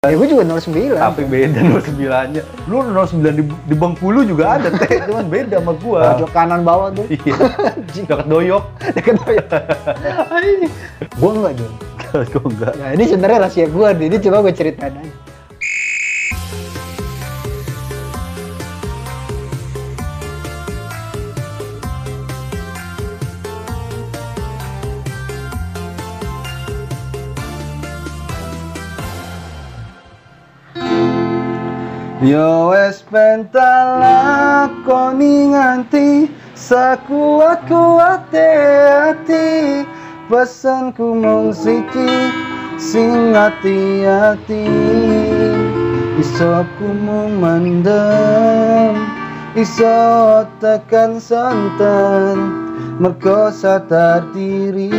Ya gue juga 09. Tapi beda 09-nya. Lu 09 di, di Bengkulu juga ada teh, cuman beda sama gua. Pojok kanan bawah tuh. Iya. Dekat doyok. Deket doyok. Gue enggak dong. Gua enggak. Ya ini sebenarnya rahasia gue, ini coba gue ceritain aja. Yo wes pentalakoni nganti sakuat kuat hati pesanku mung siji sing hati-hati iso aku mung mandem iso tekan santan mergo sadar diri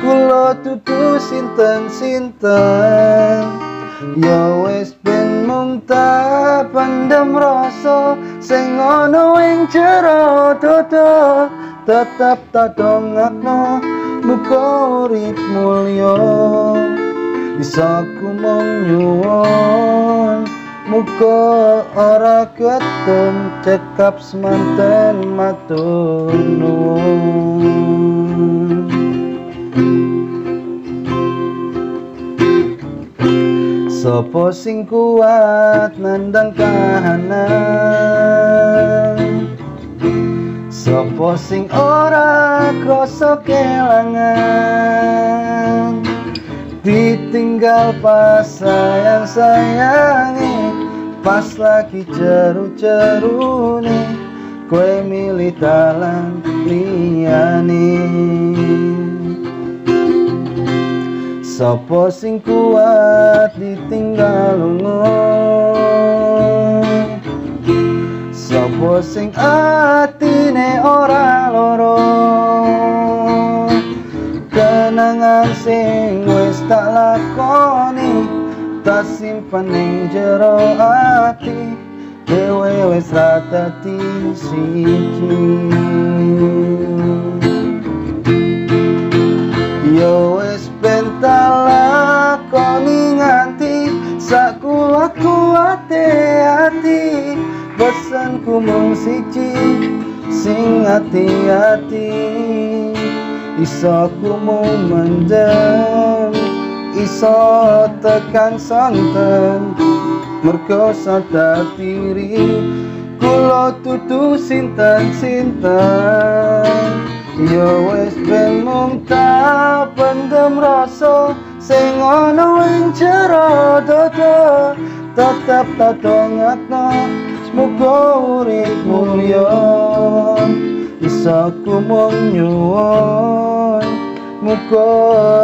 kula tutu sinten-sinten Ya wis ben mung tak pendem rasa sing ana ing jero dodo. Tetep tak dongakno muga urip mulya. Bisa ku mung nyuwun muga ora ketun cekap semanten matur nuwun Sopo sing kuat nandang kahanan? Sopo sing ora kroso kelangan? Ditinggal pas sayang sayangi Pas lagi jeru-jeru nih Kue milih dalan liyane Sopo sing kuat ditinggal lunga? Sopo sing atine ora loro Kenangan sing wis tak lakoni Tak simpen ning jero ati Dewe wis ra dadi siji. Yo wis pentalakoni nganti sakuat kuate hati pesanku mung siji sing hati-hati. Iso ku mung mendem iso tekan santen. Mergo sadar diri kula tutu sinten-sinten Yo wis ben mung pendem rasa sing ana ing jero dodo. Tetep tak dongakno semoga urip mulya bisa ku mung nyuwun. Muga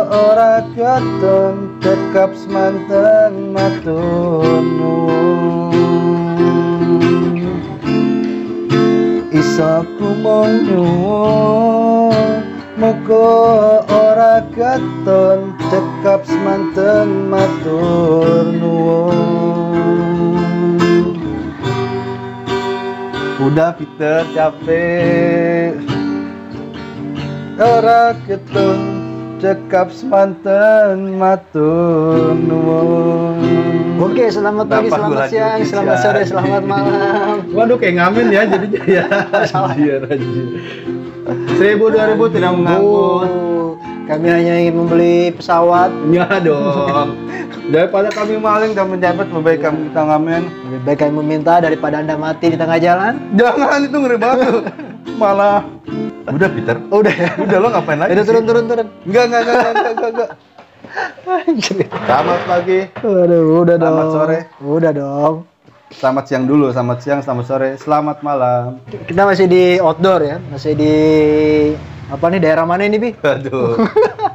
ora katon tekap semanten matur nuwun Isa ku mung nyuwun muga ora katon cekap semanten matur nuwun. Udah Peter capek Ora keton cekap semanten matur nuwun Oke, selamat pagi, selamat siang, selamat sore, selamat malam. Waduh kayak ngamen ya jadinya ya. Anjir anjir. Seribu dua ribu tidak mengangkut. Oh, kami hanya ingin membeli pesawat. Ya dong. Daripada kami maling dan menjabat lebih baik kami kita ngamen. Lebih baik kami meminta daripada anda mati di tengah jalan. Jangan itu ngeri banget. Malah Udah Peter. Udah ya. Udah lo ngapain lagi? Udah turun turun turun. Enggak enggak enggak enggak enggak. enggak. Selamat pagi. Aduh, udah Selamat dong. sore. Udah dong. Selamat siang dulu, selamat siang, selamat sore, selamat malam. Kita masih di outdoor ya, masih di apa nih daerah mana ini bi? Aduh.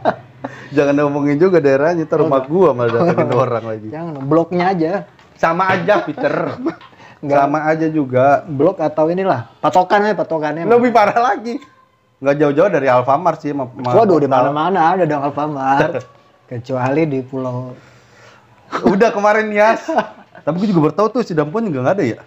Jangan ngomongin juga daerahnya, ntar rumah gua malah datengin orang lagi. Jangan bloknya aja. Sama aja Peter. Enggak. Sama aja juga. Blok atau inilah patokan aja patokannya. Lebih parah lagi. Nggak jauh-jauh dari Alfamart sih. sama Waduh di mana-mana ada dong Alfamart. Kecuali di pulau Udah kemarin Yas. Tapi gue juga baru tahu tuh si Dampon juga nggak ada ya.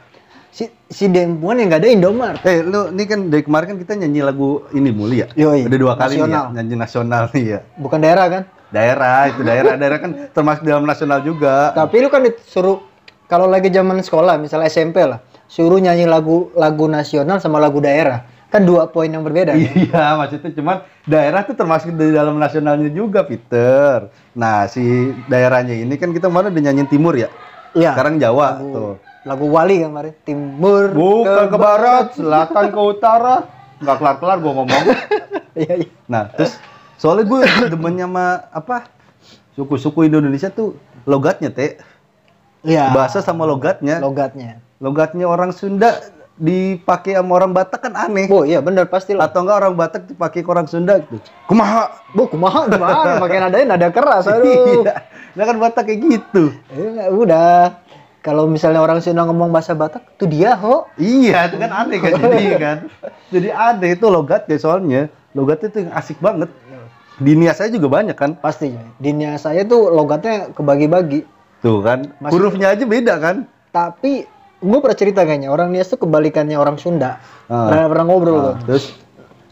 si si Dempuan yang nggak ada Indomart. Eh, lu ini kan dari kemarin kan kita nyanyi lagu ini muli ya. Yoi, Udah dua kali nih ya, nasional. nyanyi nasional nih ya. Bukan daerah kan? Daerah itu daerah daerah kan termasuk dalam nasional juga. Tapi lu kan disuruh kalau lagi zaman sekolah, misalnya SMP lah, suruh nyanyi lagu lagu nasional sama lagu daerah. Kan dua poin yang berbeda. kan? Iya, maksudnya cuman daerah tuh termasuk di dalam nasionalnya juga, Peter. Nah, si daerahnya ini kan kita kemarin udah nyanyiin timur ya. Iya. Sekarang Jawa tuh. Lagu Wali kan kemarin. Timur Bukan ke barat, selatan ke utara. Nggak kelar-kelar gua ngomong. Iya, iya. Nah, terus soalnya gue demennya sama apa? Suku-suku Indonesia tuh logatnya, Teh. Iya. Bahasa sama logatnya. logatnya. Logatnya orang Sunda dipakai sama orang Batak kan aneh. Oh iya benar pasti lah. Atau enggak orang Batak dipakai ke orang Sunda gitu. Kumaha? Bu, kumaha gimana? Pakai nadanya nada keras aduh. Iya. Nah kan Batak kayak gitu. Eh, udah. Kalau misalnya orang Sunda ngomong bahasa Batak, tuh dia ho. Iya, itu kan aneh kan jadi kan. Jadi aneh itu logatnya soalnya. Logatnya tuh yang asik banget. Di Nias saya juga banyak kan. Pasti. Dinia saya tuh logatnya kebagi-bagi. Tuh kan. Masih- Hurufnya aja beda kan. Tapi gue pernah cerita kayaknya orang Nias tuh kebalikannya orang Sunda. Ah. Pernah, pernah ngobrol Nah, tuh. terus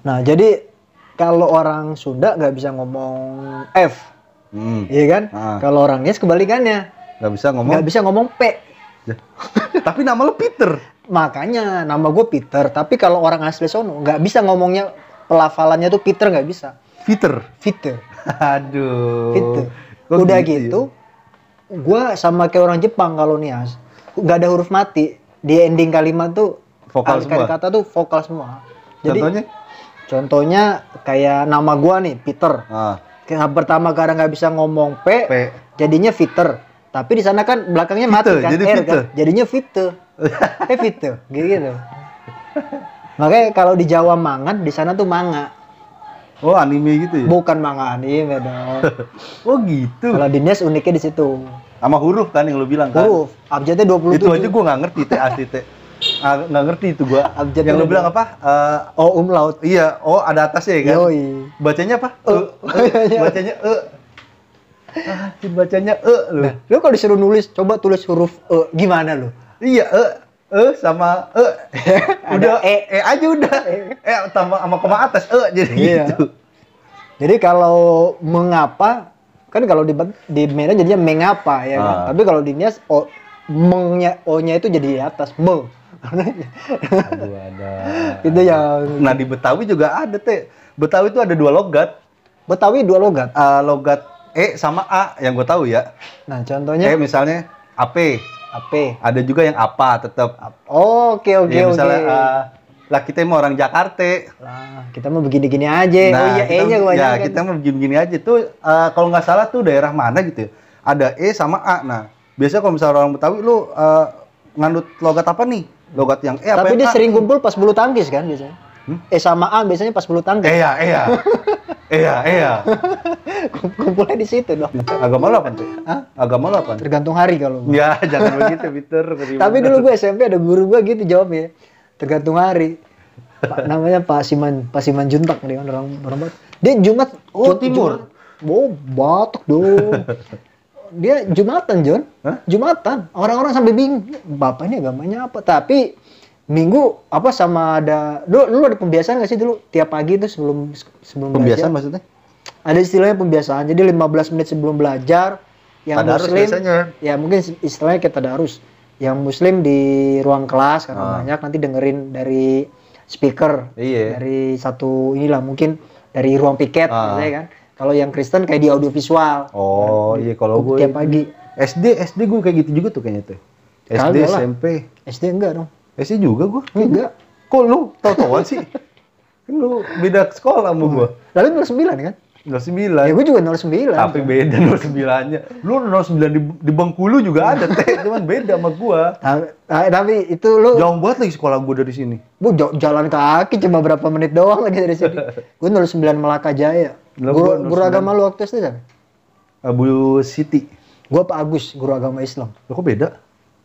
Nah jadi kalau orang Sunda nggak bisa ngomong F, hmm, iya kan? Ah. Kalau orang Nias kebalikannya, nggak bisa ngomong. nggak bisa ngomong P. Tapi nama lo Peter. Makanya nama gue Peter. Tapi kalau orang asli sono nggak bisa ngomongnya pelafalannya tuh Peter nggak bisa. Peter. Peter. Aduh. Kok Udah gitu gitu, gua sama kayak orang Jepang kalau Nias, nggak ada huruf mati. Di ending kalimat tuh Vokal semua? kata tuh vokal semua. Jadi Contohnya? contohnya kayak nama gua nih Peter. Ah, Kayak pertama karena nggak bisa ngomong P, P. jadinya Peter. Tapi di sana kan belakangnya mati kan, jadi R Vite. kan, jadinya Vite. eh Vite, gitu. Makanya kalau di Jawa mangan, di sana tuh manga. Oh, anime gitu ya? Bukan manga anime dong. Oh, gitu. Kalau di Nias uniknya di situ. Sama huruf kan yang lo bilang kan? Huruf, abjadnya 27. Itu aja gua nggak ngerti teh asli teh. Ah, nggak ngerti itu gua. Abjad yang lo dulu. bilang apa? Eh, Oh, umlaut. iya, oh ada atasnya ya kan? Yoi. Bacanya apa? E. E. Bacanya e. Ah, bacanya e lo. Nah, lu kalau disuruh nulis, coba tulis huruf E. Gimana lu? Iya, e. E sama e. udah E. e aja udah. E tambah sama koma atas e jadi Iya. gitu. Jadi kalau mengapa, kan kalau di di Medan jadinya mengapa ya kan? Ah. Tapi kalau di Nias, o, mengnya, O-nya itu jadi di atas, me. Aduh ada. itu yang Nah di Betawi juga ada teh. Betawi itu ada dua logat. Betawi dua logat. Eh, logat E sama A yang gue tahu ya. Nah, E contohnya misalnya AP. Apa? Ada juga yang apa tetap. Oh, Oke, oke, ya, oke. misalnya eh, lah kita mau orang Jakarta. Lah, kita mau begini-gini aja. oh iya, kita- E-nya ya kebanyakan. kita mau begini-begini aja tuh eh, kalau nggak salah tuh daerah mana gitu ya. Ada E sama A. Nah, biasanya kalau misalnya orang Betawi lu eh, nganut logat apa nih? Logat yang E apa Tapi dia A? sering kumpul pas bulu tangkis kan biasanya. Hmm? E sama A biasanya pas bulu tangkis. Iya, iya. Iya, iya. Kumpulnya di situ dong. Agama lu apa tuh? Hah? Agama lu apa? Tergantung hari kalau. Ya, jangan begitu, Peter. Tapi dulu gue SMP ada guru gue gitu jawabnya. Tergantung hari. Pak, namanya Pak Siman, Pak Siman Juntak dia kan orang orang Batak. Dia Jumat Oh, Ju- Timur. Jumat. Oh, Batak dong. dia Jumatan, John. Hah? Jumatan. Orang-orang sampai bingung, Bapak ini agamanya apa? Tapi Minggu apa sama ada dulu, dulu ada pembiasaan gak sih dulu tiap pagi itu sebelum sebelum Pembiasaan belajar maksudnya? ada istilahnya pembiasaan jadi 15 menit sebelum belajar yang Tadarus muslim biasanya. ya mungkin istilahnya kita tadarus yang muslim di ruang kelas karena Ah. banyak nanti dengerin dari speaker Iya. dari satu inilah mungkin dari ruang piket Ah. biasanya kan kalau yang Kristen kayak di audiovisual Oh, iya kalau gue tiap pagi SD SD gue kayak gitu juga tuh kayaknya tuh. SD Kagak lah. SMP. SD enggak dong SD juga gue. enggak Kok lu tau-tauan sih? Kan lu beda sekolah sama gue. lalu 09 kan 09. ya gue juga 09 Tapi beda 09-nya. Lu 09 di, di Bengkulu juga ada teh, cuman beda sama gua. tapi, tapi itu lu Jauh banget lagi sekolah gua dari sini. Bu j- jalan kaki cuma berapa menit doang lagi dari sini. Gue 09 Melaka Jaya. Gua guru 09. agama lu waktu itu siapa? Abu Siti. Gue Pak Agus, guru agama Islam. Loh, kok beda?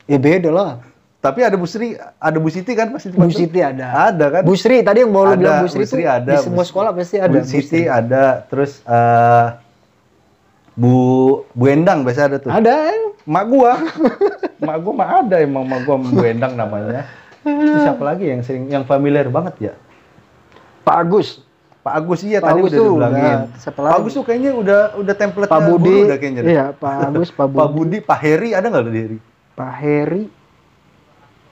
Ya beda lah. Tapi ada Bu Sri, ada Bu Siti kan pasti Bu Siti ada. Ada kan? Bu Sri tadi yang mau lu Ada, bilang Bu Sri, Bu Sri tuh ada, di semua sekolah pasti ada. Bu Siti ada, terus eh Bu Bu Endang biasa ada tuh. Ada. yang- Mak gua. mak gua mah ada emang mak gua Bu Endang namanya. Terus siapa lagi yang sering yang familiar banget ya? Pak Agus, Pak Agus iya Pak tadi Agus udah tuh dibilangin. Pak? Agus tuh kayaknya udah udah template Pak Budi, udah kayaknya. iya Pak Agus, Pak Budi, Pak Budi, Pak Heri ada nggak di Heri? Pak Heri,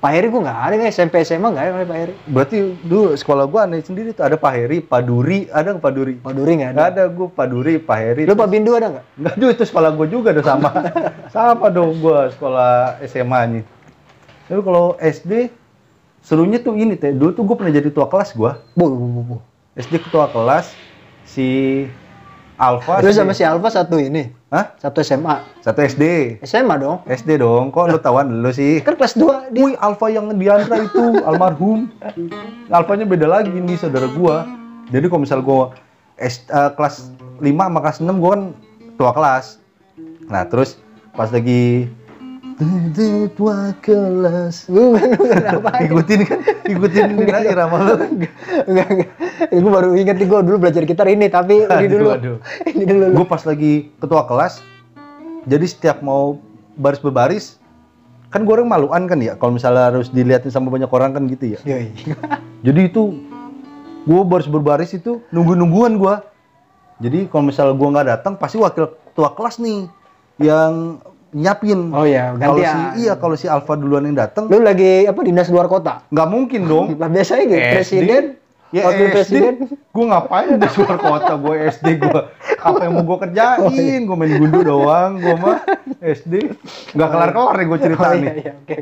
Pak Heri gua nggak ada SMP SMA nggak ada Pak Heri, Berarti dulu sekolah gua aneh sendiri tuh ada Pak Heri, Pak Duri, ada nggak Pak Duri? Pak Duri nggak ada. Nggak ada gua Pak Duri, Pak Heri. Lu Pak Bindu ada nggak? Enggak juga itu sekolah gua juga udah sama. sama dong gua sekolah SMA-nya. Tapi kalau SD serunya tuh ini teh. Dulu tuh gua pernah jadi ketua kelas gua. Bu, bu, bu, bu. SD ketua kelas si Alfa. Lu sama si Alfa satu ini, Hah? satu SMA, Satu SD. SMA dong. SD dong. Kok lu tawan dulu sih? Kan kelas 2 dia. Wih, Alfa yang Diandra itu almarhum. Alfanya beda lagi nih saudara gua. Jadi kalau misal gua S, eh, kelas 5 sama kelas 6 gua kan tua kelas. Nah, terus pas lagi kelas Bukan, bukan apa? ikutin kan ikutin irama lu Enggak, enggak. Gue baru inget nih gue dulu belajar gitar ini, tapi ini dulu. aduh. Ini dulu. gue pas lagi ketua kelas jadi setiap mau baris berbaris kan gue orang maluan kan ya kalau misalnya harus dilihatin sama banyak orang kan gitu ya Yoi. Jadi itu gue baris berbaris itu nunggu nungguan gue. Jadi kalau misalnya gue nggak datang pasti wakil ketua kelas nih yang nyapin. Oh iya, Kalau si iya kalau si Alfa duluan yang datang Lu lagi apa dinas luar kota? nggak mungkin dong. Lah biasanya gitu, SD. presiden, Ya wakil presiden. gue ngapain di luar kota gue SD gue apa yang mau gue kerjain gue main gundu doang gue mah SD nggak kelar kelar nih gue cerita Oh nih iya, iya, oke.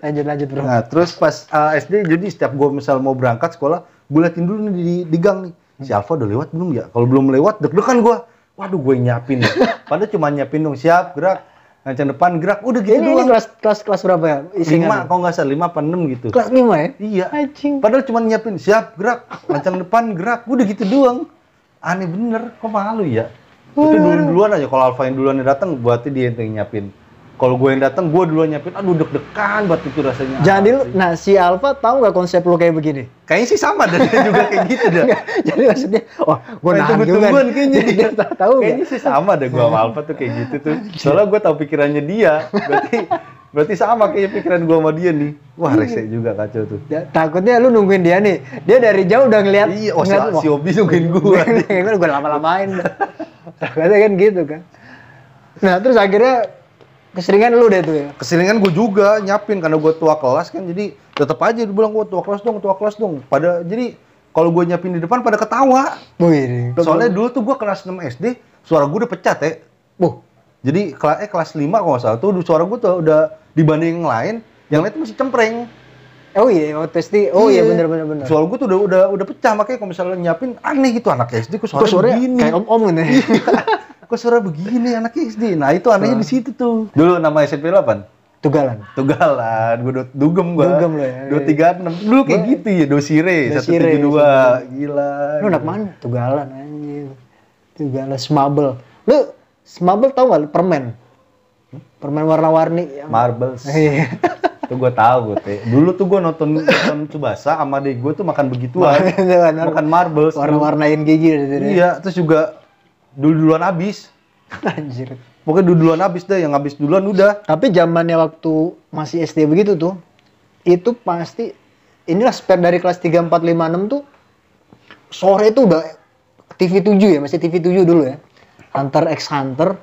Lanjut, lanjut bro. Nah, terus pas uh, SD jadi setiap gue misal mau berangkat sekolah, gue liatin dulu nih di, di gang nih. Si Alfa udah lewat belum ya? Kalau belum lewat, deg-degan gue. Waduh, gue nyapin. nih. Padahal cuma nyapin dong, siap, gerak. Ngancang depan, gerak. Udah gitu ini, ini doang. kelas kelas kelas berapa ya? lima, Isinya. kalau nggak salah, lima apa enam gitu. Kelas 5 ya? Iya. Anjing. Padahal cuma nyapin, siap, gerak. Ngancang depan, gerak. Udah gitu doang. Aneh bener, kok malu ya? Itu dulu-duluan aja. Kalau Alfa yang duluan datang, berarti dia yang nyapin. Kalau gue yang datang, gue duluan nyapin. Aduh, deg-degan banget itu rasanya. Jadi lu, nah si Alfa tahu nggak konsep lu kayak begini? Kayaknya sih sama dan dia juga kayak gitu dah. Jadi maksudnya, oh gue Main nahan juga. kayaknya. Jadi dia tahu? Kayaknya sih sama deh gua sama Alfa tuh kayak gitu tuh. Soalnya gua tahu pikirannya dia. Berarti berarti sama kayaknya pikiran gua sama dia nih. Wah, rese juga kacau tuh. Ya, takutnya lu nungguin dia nih. Dia dari jauh udah ngeliat. Iya, oh si, ngeliat, si Obi nungguin gua. gue gue lama-lamain. Takutnya kan gitu kan. Nah terus akhirnya keseringan lu deh tuh ya. Keseringan gua juga nyapin karena gua tua kelas kan jadi tetap aja dia bilang gua tua kelas dong, tua kelas dong. Pada jadi kalau gua nyapin di depan pada ketawa. Wih, Soalnya dulu tuh gua kelas 6 SD, suara gua udah pecah, Teh. Buh, Jadi kelas eh kelas 5 kalau nggak salah tuh suara gua tuh udah dibanding yang lain, yang lain tuh masih cempreng. oh iya, oh testi, oh iya bener bener bener. Suara gue tuh udah udah udah pecah makanya kalau misalnya nyiapin aneh gitu anak SD kok suara suaranya begini. kayak om-om gitu ya? kok suara begini anak SD. Nah, itu anehnya di situ tuh. Dulu nama SMP lu apaan? Tugalan. Tugalan, gue dugem gua. Dugem lu ya. 236. Dulu kayak Gua- gitu ya, Dosire, Dosire, 172. Gila. Lu anak mana? Tugalan anjing. Tugalan Smabel. Lu Smabel tau gak lu permen? Permen warna-warni yang Marbles. Iya. Tuh gue tahu gue teh. Dulu tuh gue nonton nonton Tsubasa sama adek gue tuh makan begituan. Itu kan, makan marbles. warna-warnain gigi situ. Iya, terus juga dulu-duluan habis. Anjir. Pokoknya dulu-duluan habis deh, yang habis duluan udah. Tapi zamannya waktu masih SD begitu tuh, itu pasti inilah spare dari kelas 3, 4, 5, 6 tuh sore itu udah TV 7 ya, masih TV 7 dulu ya. Hunter x Hunter.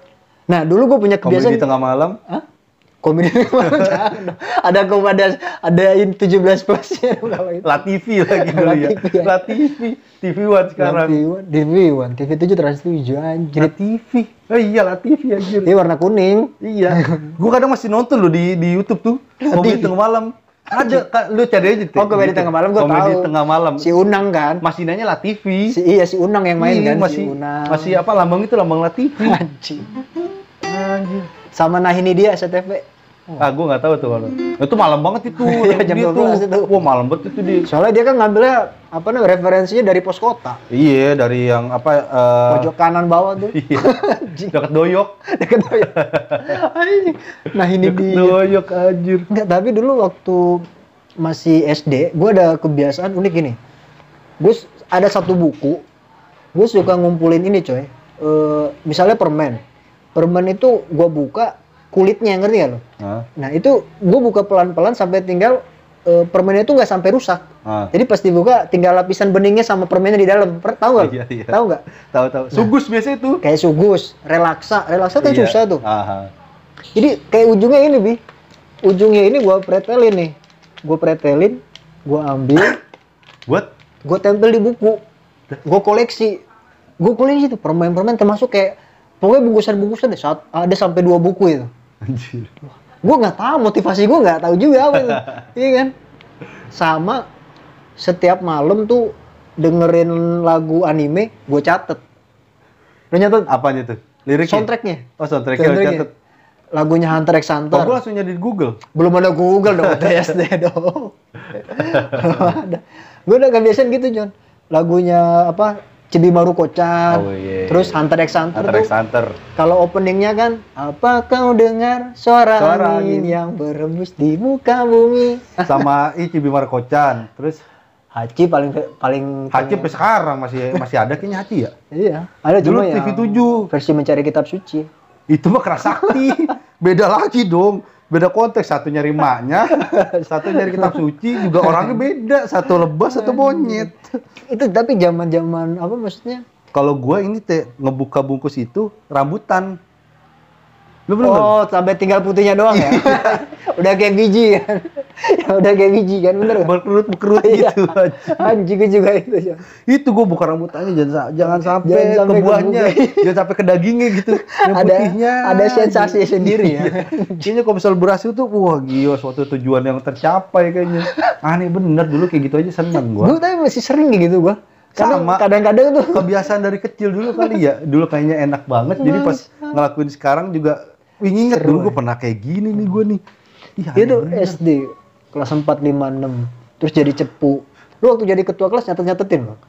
Nah, dulu gue punya Komedi kebiasaan tengah malam. Hah? Komedi mana? Jangan ada kok ada ada in 17 plus ya kalau itu. La TV lagi dulu ya. La TV One sekarang. TV One, TV One, TV 7 Trans 7 anjir. TV. Oh iya La TV anjir. Ini warna kuning. Iya. Gua kadang masih nonton loh di di YouTube tuh. Komedi tengah malam. Ada, lu cari aja tuh. Oh, komedi tengah malam gua Komedi tahu. tengah malam. Si Unang kan? Masih nanya La TV. Si, iya si Unang yang main Iya, kan masih si Unang. masih apa lambang itu lambang La TV. Anjing. Sama nah ini dia SCTV. Ah, gua nggak tahu tuh kalau. Itu malam banget itu. Iya, jam Dia 12 itu. Wah, malam banget itu di. Soalnya dia kan ngambilnya apa namanya referensinya dari pos kota. Iya, dari yang apa eh, Pojok kanan bawah tuh. Iya. Dekat doyok. Deket ya. Anjing. Nah ini Deket dia. doyok anjir. Enggak, tapi dulu waktu masih SD, gue ada kebiasaan unik gini. Gue ada satu buku, gue suka ngumpulin ini coy. Eh, misalnya permen. Permen itu gue buka kulitnya, ngerti gak lo? Hah? Nah itu gue buka pelan-pelan sampai tinggal eh, permennya itu nggak sampai rusak. Ah. Jadi pas dibuka tinggal lapisan beningnya sama permennya di dalam. Per- Tahu nggak? Iya, iya. Tahu nggak? Tahu tahu. Sugus biasa itu. Kayak sugus, relaksa, relaksa kan Iya. susah tuh. Aha. Jadi kayak ujungnya ini bi, ujungnya ini gua pretelin nih, gua pretelin, gua ambil, Buat gua tempel di buku, gua koleksi, gua koleksi tuh permen-permen termasuk kayak pokoknya bungkusan-bungkusan deh, saat- ada sampai dua buku itu. anjir. Gue nggak tahu motivasi gue nggak tahu juga apa itu, iya kan? Sama setiap malam tuh dengerin lagu anime, gue catet. Lo nyatet Apanya tuh? Liriknya? soundtracknya, Oh, soundtracknya soundtracknya. catet. lagunya Hunter x Oh, Hunter. gua langsung nyari di Google. belum ada Google dong TSD dong belum ada gue udah kebiasaan gitu John lagunya apa Cibimaru Kocan Oh, iya. terus Hunter x Hunter Hunter x Hunter. kalau openingnya kan apa kau dengar suara, Suara angin angin. yang berembus di muka bumi Sama Ichi Bimar Kocan. Terus Haji paling paling Haji sampai sekarang masih masih ada kayaknya Haji ya. iya ada Dulu yang TV7. versi mencari kitab suci Itu mah keras sakti. Beda lagi dong. Beda konteks. Satu nyari maknya, satu nyari kitab suci. Juga orangnya beda. Satu lebas, satu monyet. itu tapi zaman zaman apa maksudnya Kalau gua ini teh ngebuka bungkus itu rambutan. Lu belum? Oh, sampai tinggal putihnya doang ya? udah kayak biji kan? ya udah kayak biji kan, bener nggak? Berkerut berkerut Iya. gitu. Anjing gue juga itu. John. itu gua buka rambutannya jangan jangan sampai, Jangan sampai ke buahnya, buah. jangan sampai ke dagingnya gitu. Yang Ada- putihnya. ada sensasi aja. sendiri ya. Iya. Kayaknya kalau misal berhasil tuh wah gila suatu tujuan yang tercapai kayaknya. Aneh bener dulu kayak gitu aja seneng Gue gua. tapi masih sering kayak gitu gue. Sama. Kadang-kadang tuh Kebiasaan dari kecil dulu kali ya. Dulu kayaknya enak banget. Jadi pas ngelakuin sekarang juga Wih inget dulu gua pernah kayak gini nih gua nih. Aneh itu bener. SD kelas 4 5 6 terus jadi cepu. Lu waktu jadi ketua kelas nyatet-nyatetin, Bang.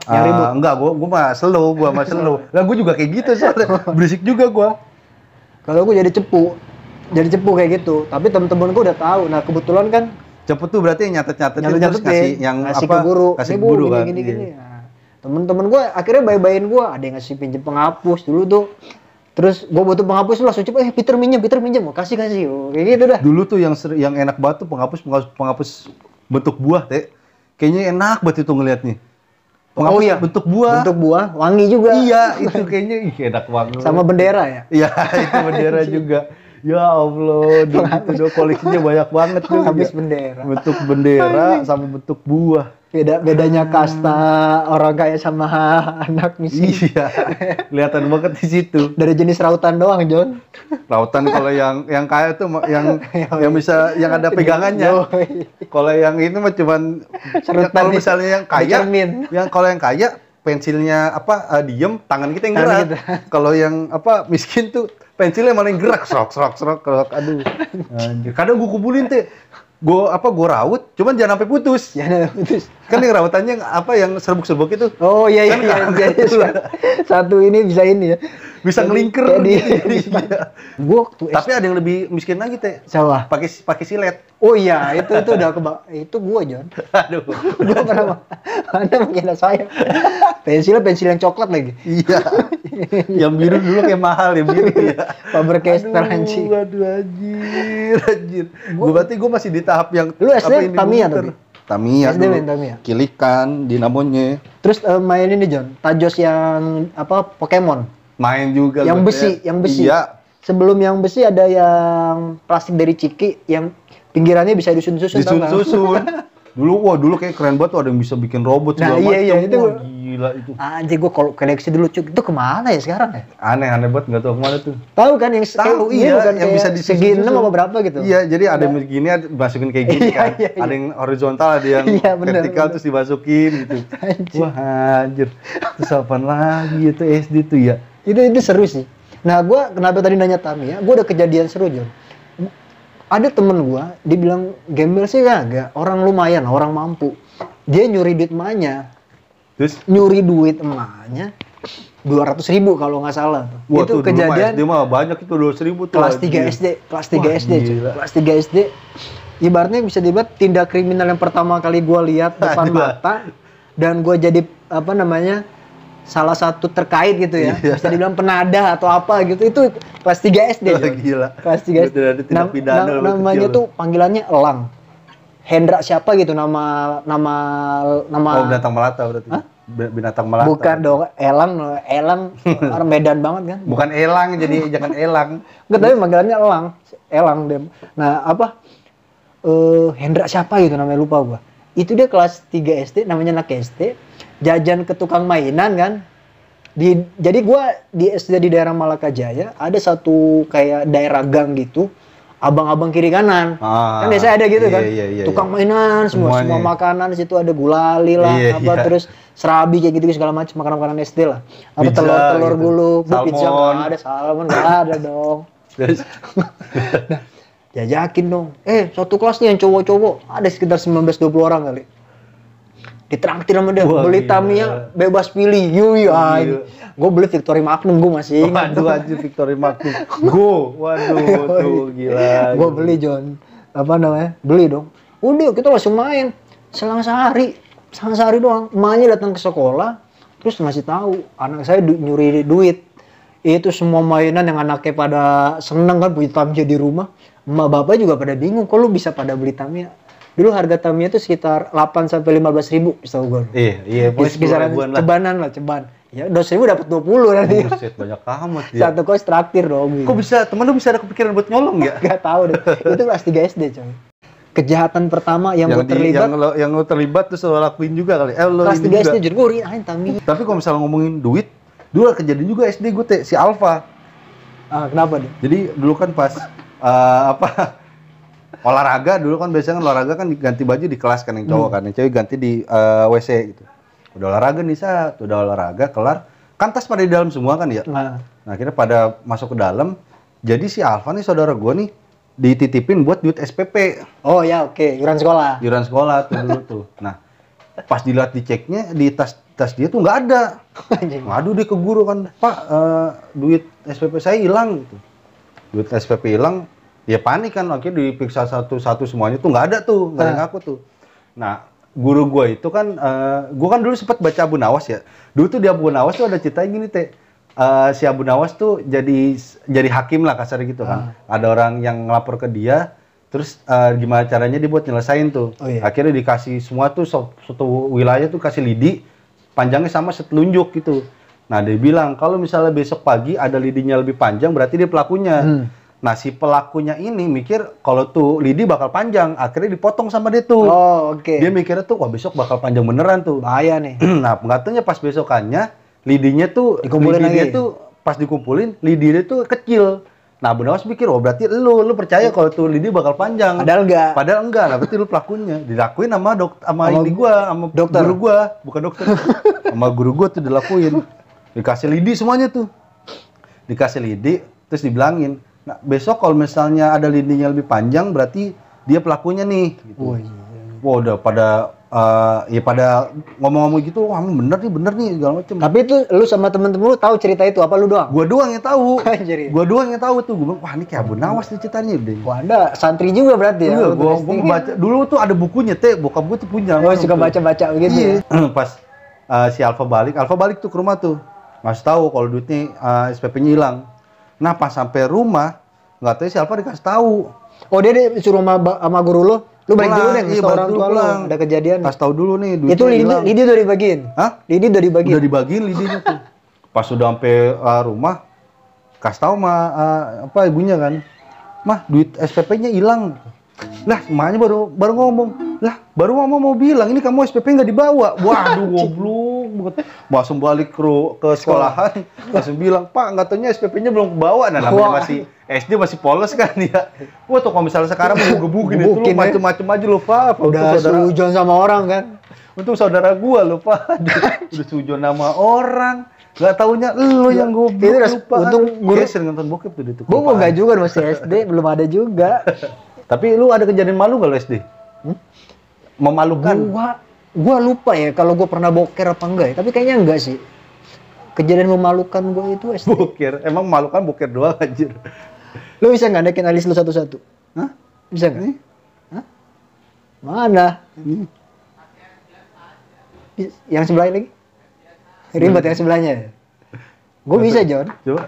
Yang Ah, ribut. enggak, gua gua mah slow, gua mah slow. Lah gua juga kayak gitu soalnya. Berisik juga gua. Kalau gue jadi cepu, jadi cepu kayak gitu. Tapi temen-temen gue udah tahu. Nah, kebetulan kan Cepet tuh berarti nyatet-nyatetin terus nyatet-nyatetin, ngasih yang ngasih apa? ke guru. Kasih ke guru gini, kan. Gini, Iya. gini. Nah, temen-temen gue akhirnya bayi-bayin gue. Ada yang ngasih pinjem penghapus dulu tuh. Terus gue butuh penghapus langsung cepet, eh Peter minjem, Peter minjem, mau kasih kasih, oh, kayak gitu dah. Dulu tuh yang yang enak banget tuh penghapus penghapus, penghapus bentuk buah, Teh. Kayaknya enak banget itu ngelihatnya. Penghapus Oh iya. bentuk buah. Bentuk buah, wangi juga. Iya, itu kayaknya ih enak banget. Sama bendera ya. Iya, itu bendera juga. Ya Allah, dulu koleksinya banyak banget tuh. Habis Ya. bendera. Bentuk bendera sama bentuk buah. Beda bedanya kasta orang kaya sama anak miskin. Iya, kelihatan banget di situ. Dari jenis rautan doang, John. Lautan kalau yang yang kaya tuh yang yang bisa yang ada pegangannya. Kalau yang ini mah cuman Serutan kalau misalnya yang kaya, yang kalau yang kaya pensilnya apa eh, diem, tangan kita yang gerak. kita. Kalau yang apa miskin tuh pensilnya malah yang gerak, serok serok serok, serok. aduh. Anjir. Kadang gue kumpulin teh, gue apa gue raut, cuman jangan sampai putus. Ya, nah, putus. Kan yang rautannya apa yang serbuk-serbuk itu Oh iya iya, Kan iya. nggak- Jadi sa- satu ini bisa ini ya. bisa ngelingker di- gitu. Iya. Gua waktu Tapi ada yang lebih miskin lagi teh, Jawa. pakai pakai silet. Oh iya, itu itu udah keba itu gua John. Aduh. Gua pernah Anda mengira saya. Pensilnya pensil yang coklat lagi. Iya. yang biru dulu kayak mahal ya biru ya. Faber Castell anjing. Aduh, anjir, anjir. Gua berarti gua masih di tahap yang Lu SD ini Tamiya tapi? Tamiya SD dulu. Tamiya? Kilikan, dinamonya. Terus eh, main ini John, Tajos yang apa Pokemon. Main juga. Yang gua, besi, Teh. yang besi. Iya. Sebelum yang besi ada yang plastik dari Ciki yang pinggirannya bisa disusun-susun? Disusun-susun. dulu wah dulu kayak keren banget tuh ada yang bisa bikin robot Nah, segala iya, iya, macam. itu. Wah, gila itu. Anjir gua kalau koleksi dulu cuk, itu ke mana ya sekarang ya? Aneh aneh banget nggak tahu ke mana tuh. Tahu kan yang Tahu iya, bukan yang bisa segi disusun-susun. enam apa berapa gitu. Iya, jadi ada yang begini ada masukin kayak gini Iya, kan. iya, iya. Ada yang horizontal, ada yang Iya, bener, vertikal bener. terus dimasukin gitu. Anjir. Wah, anjir. Terus apaan lagi itu SD tuh ya? Itu itu seru sih. Nah, gua kenapa tadi nanya Tamiya? Gua ada kejadian seru, John. Ada temen gua, dibilang gembel sih kagak, orang lumayan, orang mampu. Dia nyuri duit emaknya, Terus nyuri duit emaknya dua ratus ribu kalau nggak salah. Wah, itu tuh kejadian SD mah banyak itu 200 ribu tuh. kelas 3 anjir. SD, kelas 3 Wah, SD, cuy. kelas 3 SD. Ibaratnya bisa dibuat tindak kriminal yang pertama kali gua lihat depan mata dan gua jadi apa namanya salah satu terkait gitu ya. Iya. Bisa dibilang penada atau apa gitu. Itu kelas 3 SD. John. gila. Kelas 3 SD. Nam- pidana nam- namanya kecil. tuh panggilannya elang. Hendra siapa gitu nama nama nama Oh binatang melata berarti. Bi- Binatang melata. bukan dong Elang Elang orang Medan banget kan Bukan elang jadi jangan elang. Enggak, tapi panggilannya Elang. Elang dia. Nah, apa? Eh Hendra siapa gitu namanya lupa gua. Itu dia kelas 3 SD, namanya anak SD, jajan ke tukang mainan kan. Di jadi gua di SD di daerah Malaka Jaya ada satu kayak daerah gang gitu. Abang-abang kiri kanan. Ah, kan biasanya ada gitu iya, kan. iya, iya, tukang iya. mainan semua semua Semuanya. makanan di situ ada gulali lah, Iya, apa iya. terus serabi kayak gitu segala macam makanan-makanan SD lah. Apa Pizza telur-telur gitu. gulung, pizza nggak ada, salmon nggak ada dong Terus jajakin dong. Eh, satu kelas nih yang cowok-cowok, ada sekitar 19-20 orang kali. Ditraktir sama dia, Wah, beli gila. Tamiya bebas pilih. Yui, Gila. Gue beli Victory Magnum, gue masih ingat. waduh aja Victory Magnum. Go. Waduh, tuh gila. gue beli John. Apa namanya? Beli dong. Udah, kita langsung main. Selang sehari, selang sehari doang. Emaknya datang ke sekolah, terus ngasih tahu anak saya du- nyuri duit. Itu semua mainan yang anaknya pada seneng kan punya Tamiya di rumah. Emak bapak juga pada bingung, kok lu bisa pada beli Tamiya? Dulu harga Tamiya itu sekitar 8 sampai 15 ribu, setahu gue. Iya, iya, pokoknya sepuluh Kisaran ribuan lah. cebanan lah, ceban. Ya, dos ribu dapat 20 nanti. Buset, banyak amat dia. Satu kos traktir dong. Kok bisa, temen lu bisa ada kepikiran buat nyolong ya? Gak tahu deh. itu kelas 3 SD coy. Kejahatan pertama yang, gue di- terlibat yang lo, yang lo terlibat terus lo lakuin juga kali. Eh, lo kelas ini 3 juga. SD jadi gue riain Tamiya. Tapi kalau misalnya ngomongin duit, dulu ada kejadian juga SD gue teh si Alfa. Ah, kenapa deh? Jadi dulu kan pas eh, apa olahraga dulu kan biasanya kan olahraga kan ganti baju di kelas kan yang cowok kan, yang cewek ganti di eh, WC gitu. Udah olahraga nih saat, udah olahraga kelar, kan tas pada di dalam semua kan ya. Nah, Nah akhirnya pada masuk ke dalam, jadi si Alfa nih saudara gue nih dititipin buat duit SPP oh ya oke, iuran sekolah. iuran sekolah tuh dulu tuh. Nah pas dilihat diceknya di tas tas dia tuh nggak ada. Ngadu dia ke guru kan, Pak, eh, duit SPP saya hilang gitu. Duit SPP hilang, ya panik kan, akhirnya diperiksa satu-satu semuanya tuh nggak ada tuh, nggak ada yang ngaku tuh. Nah, guru gua itu kan, eh, gua kan dulu sempat baca Abu Nawas ya. Dulu tuh di Abu Nawas tuh ada cerita gini teh. Eh, si Abu Nawas tuh jadi jadi hakim lah kasar gitu kan. Ada orang yang ngelapor ke dia, terus eh, gimana caranya dia buat nyelesain tuh. Oh, iya. Akhirnya dikasih semua tuh satu wilayah tuh kasih lidi, panjangnya sama setelunjuk gitu. Nah dia bilang kalau misalnya besok pagi ada lidinya lebih panjang berarti dia pelakunya. Hmm. Nah si pelakunya ini mikir kalau tuh lidi bakal panjang, akhirnya dipotong sama dia tuh. Oh oke. Dia mikirnya tuh wah besok bakal panjang beneran tuh. Bahaya nih. nah katanya pas besokannya lidinya tuh Dikumpulin lidi dia lagi? tuh pas dikumpulin lidi dia tuh kecil. Nah Bu Nawas pikir oh berarti lu lu percaya kalau tuh lidi bakal panjang. Padahal enggak. Padahal enggak, lah berarti lu pelakunya. Dilakuin sama dok sama, Sama ini gua, sama dokter. guru gua, bukan dokter. sama guru gua tuh dilakuin. Dikasih lidi semuanya tuh. Dikasih lidi, terus dibilangin, "Nah, besok kalau misalnya ada lidinya lebih panjang berarti dia pelakunya nih." gitu. Wah, iya. Wah, udah pada eh, ya pada ngomong-ngomong gitu, wah bener nih, bener nih segala macem. Tapi itu lu sama temen-temen lu tahu cerita itu apa lu doang? Gua doang yang tahu. Gua doang yang tahu tuh. Gua bilang, wah ini kayak Abu Nawas nih ceritanya deh. Wah, Anda santri juga berarti ya? Iya, gua, gua baca dulu tuh ada bukunya teh, bokap gua tuh punya. Oh, suka baca-baca begitu Iya. ya? Pas uh, si Alfa balik, Alfa balik tuh ke rumah tuh. Ngasih tahu kalau duitnya uh, SPP-nya hilang. Nah, pas sampai rumah, nggak tahu si Alfa dikasih tahu. Oh, dia disuruh sama, sama guru lu. Lu balik dulu deh, iya, orang tua pulang. Ada kejadian. Pas tahu dulu nih Itu lidi, hilang. lidi udah dibagiin? Hah? Lidi udah dibagiin? Udah dibagiin lidinya tuh. Pas udah sampai uh, rumah, kasih tahu sama uh, apa ibunya kan, mah duit SPP-nya hilang. Lah, emaknya baru baru ngomong, lah baru mama mau bilang ini kamu SPP nggak dibawa. Waduh, goblok banget. Langsung balik ke, ke sekolahan, langsung bilang, Pak, nggak taunya SPP-nya belum kebawa. Nah, namanya Wah. masih SD masih polos kan ya. Wah, tuh kalau misalnya sekarang mau gebukin itu lu ya. macem-macem aja lu, Pak. Udah sujon sama orang kan? untuk saudara gua lupa. Udah sujon nama orang. Gak taunya lu yang goblok Itu udah- lupa. untung guru- sering nonton bokep tuh di itu. Gue mau enggak juga masih SD, belum ada juga. Tapi lu ada kejadian malu gak lu SD? Hmm? Memalukan. Gua gua lupa ya kalau gua pernah boker apa enggak ya, tapi kayaknya enggak sih. Kejadian memalukan gua itu SD. Boker. Emang memalukan boker doang anjir. Lu bisa nggak naikin alis lu satu-satu? Hah? Bisa nggak? Hah? Mana? Bis- Yang sebelahnya lagi? Ribet yang sebelahnya. Gue bisa John. Coba.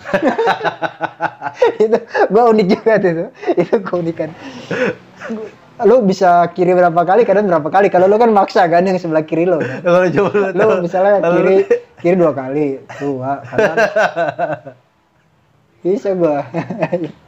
itu gue unik juga tuh. Itu keunikan. lu bisa kiri berapa kali, kanan berapa kali. Kalau lu kan maksa kan yang sebelah kiri lo. Kan? Kalau coba lu Lu misalnya kalau kiri lu- kiri dua kali, dua kanan. Bisa gua.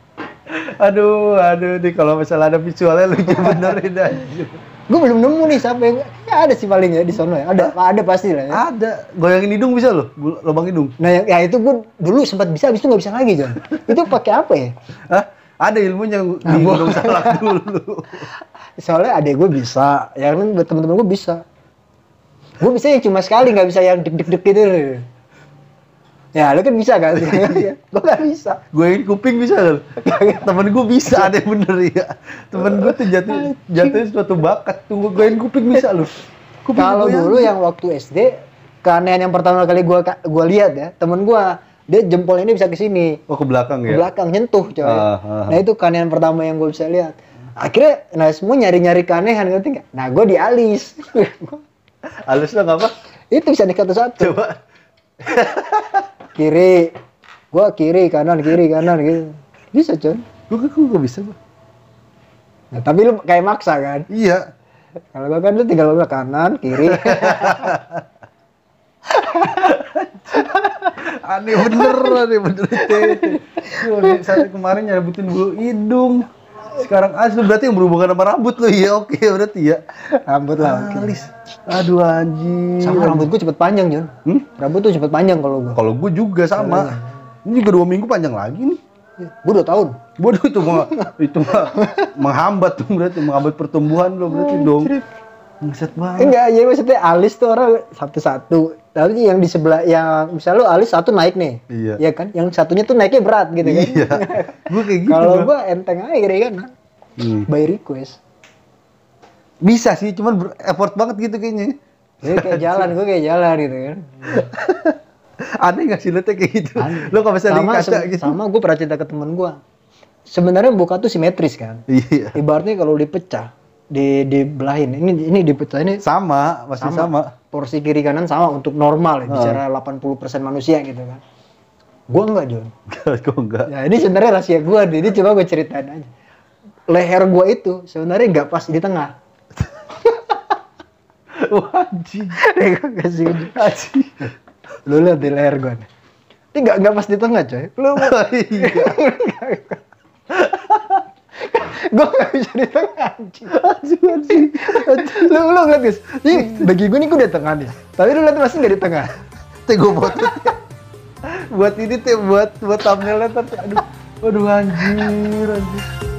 aduh, aduh nih kalau misalnya ada visualnya lucu bener ini anjir. gua belum nemu nih siapa yang ya ada sih paling ya di sono ya. Ada ada pasti lah ya. Ada, goyangin hidung bisa loh, bul- lubang hidung. Nah, yang, ya itu gua dulu sempat bisa, habis itu nggak bisa lagi, John. itu pakai apa ya? Hah? Ada ilmunya di Nah, gua- gunung salak dulu. Soalnya adek gue bisa, yang lain buat temen-temen gue bisa. Gue bisa yang cuma sekali, nggak bisa yang deg-deg gitu. Ya, lu kan bisa kan? gue nggak bisa. Goyangin kuping bisa loh. Temen gue bisa, ada yang bener ya. Temen gue tuh jatuh jatuh suatu bakat tuh goyangin kuping bisa. Kuping Kalau dulu yang waktu SD, keanehan yang pertama kali gue gua lihat ya, temen gue dia jempol ini bisa ke sini, oh ke belakang ke ya. belakang nyentuh coy. Ah, ah. Nah itu keanehan pertama yang gue bisa lihat. Akhirnya, nah semua nyari-nyari keanehan ngerti nggak? Nah gue di alis. Halus dong apa? itu bisa nih satu-satu. Coba. Kiri, gue kiri kanan kiri kanan gitu. Bisa coy. Gue gue gak bisa gua. Nah, tapi lu kayak maksa kan? Iya. Kalau gua kan lu tinggal bilang kanan, kiri. Aneh bener, aneh bener. Gue saat kemarin nyabutin bulu hidung. Sekarang asli berarti yang berhubungan sama rambut lo ya oke berarti ya. rambut lah. oke. Alis. Aduh anjing. Sama rambut gua cepet panjang, Jon. Hmm? Rambut tuh cepet panjang kalau gua. Kalau gue juga sama. Ini juga dua minggu panjang lagi nih. Gua udah tahun. Bodoh itu mah itu mah menghambat tuh berarti menghambat pertumbuhan lo berarti dong. Buset banget. Enggak, ya maksudnya alis tuh orang satu-satu. Lalu yang di sebelah yang misalnya lu alis satu naik nih. Iya. Ya kan? Yang satunya tuh naiknya berat gitu kan. Iya. Gue kayak gitu. Kalau gua enteng aja kiri kanan. Hmm. By request. Bisa sih, cuman effort banget gitu kayaknya. Jadi kayak jalan, gua kayak jalan gitu kan. Aneh gak sih lo kayak gitu? Aneh. Lo gak bisa sama, kaca gitu? sama gue pernah cerita ke temen gue sebenarnya buka tuh simetris kan Iya. ibaratnya kalau dipecah di dibelahin ini ini dipecah ini Sama, pasti sama. porsi kiri kanan sama untuk normal ya Ah. bicara 80% manusia gitu kan gue enggak John Kok enggak? ya ini sebenarnya rahasia gue ini coba gue ceritain aja leher gue itu sebenarnya nggak pas di tengah. Nih, gua kasih. Anjing. lu lihat di leher gue nih ini nggak nggak pas di tengah coy lu Iya. gue nggak bisa di tengah anjing Anjing, anjing. lu lu ngeliat guys ini bagi gue nih gue di tengah nih tapi lu lihat masih nggak di tengah Teh gue buat buat ini teh buat buat thumbnailnya ntar. Aduh, aduh anjir, anjir.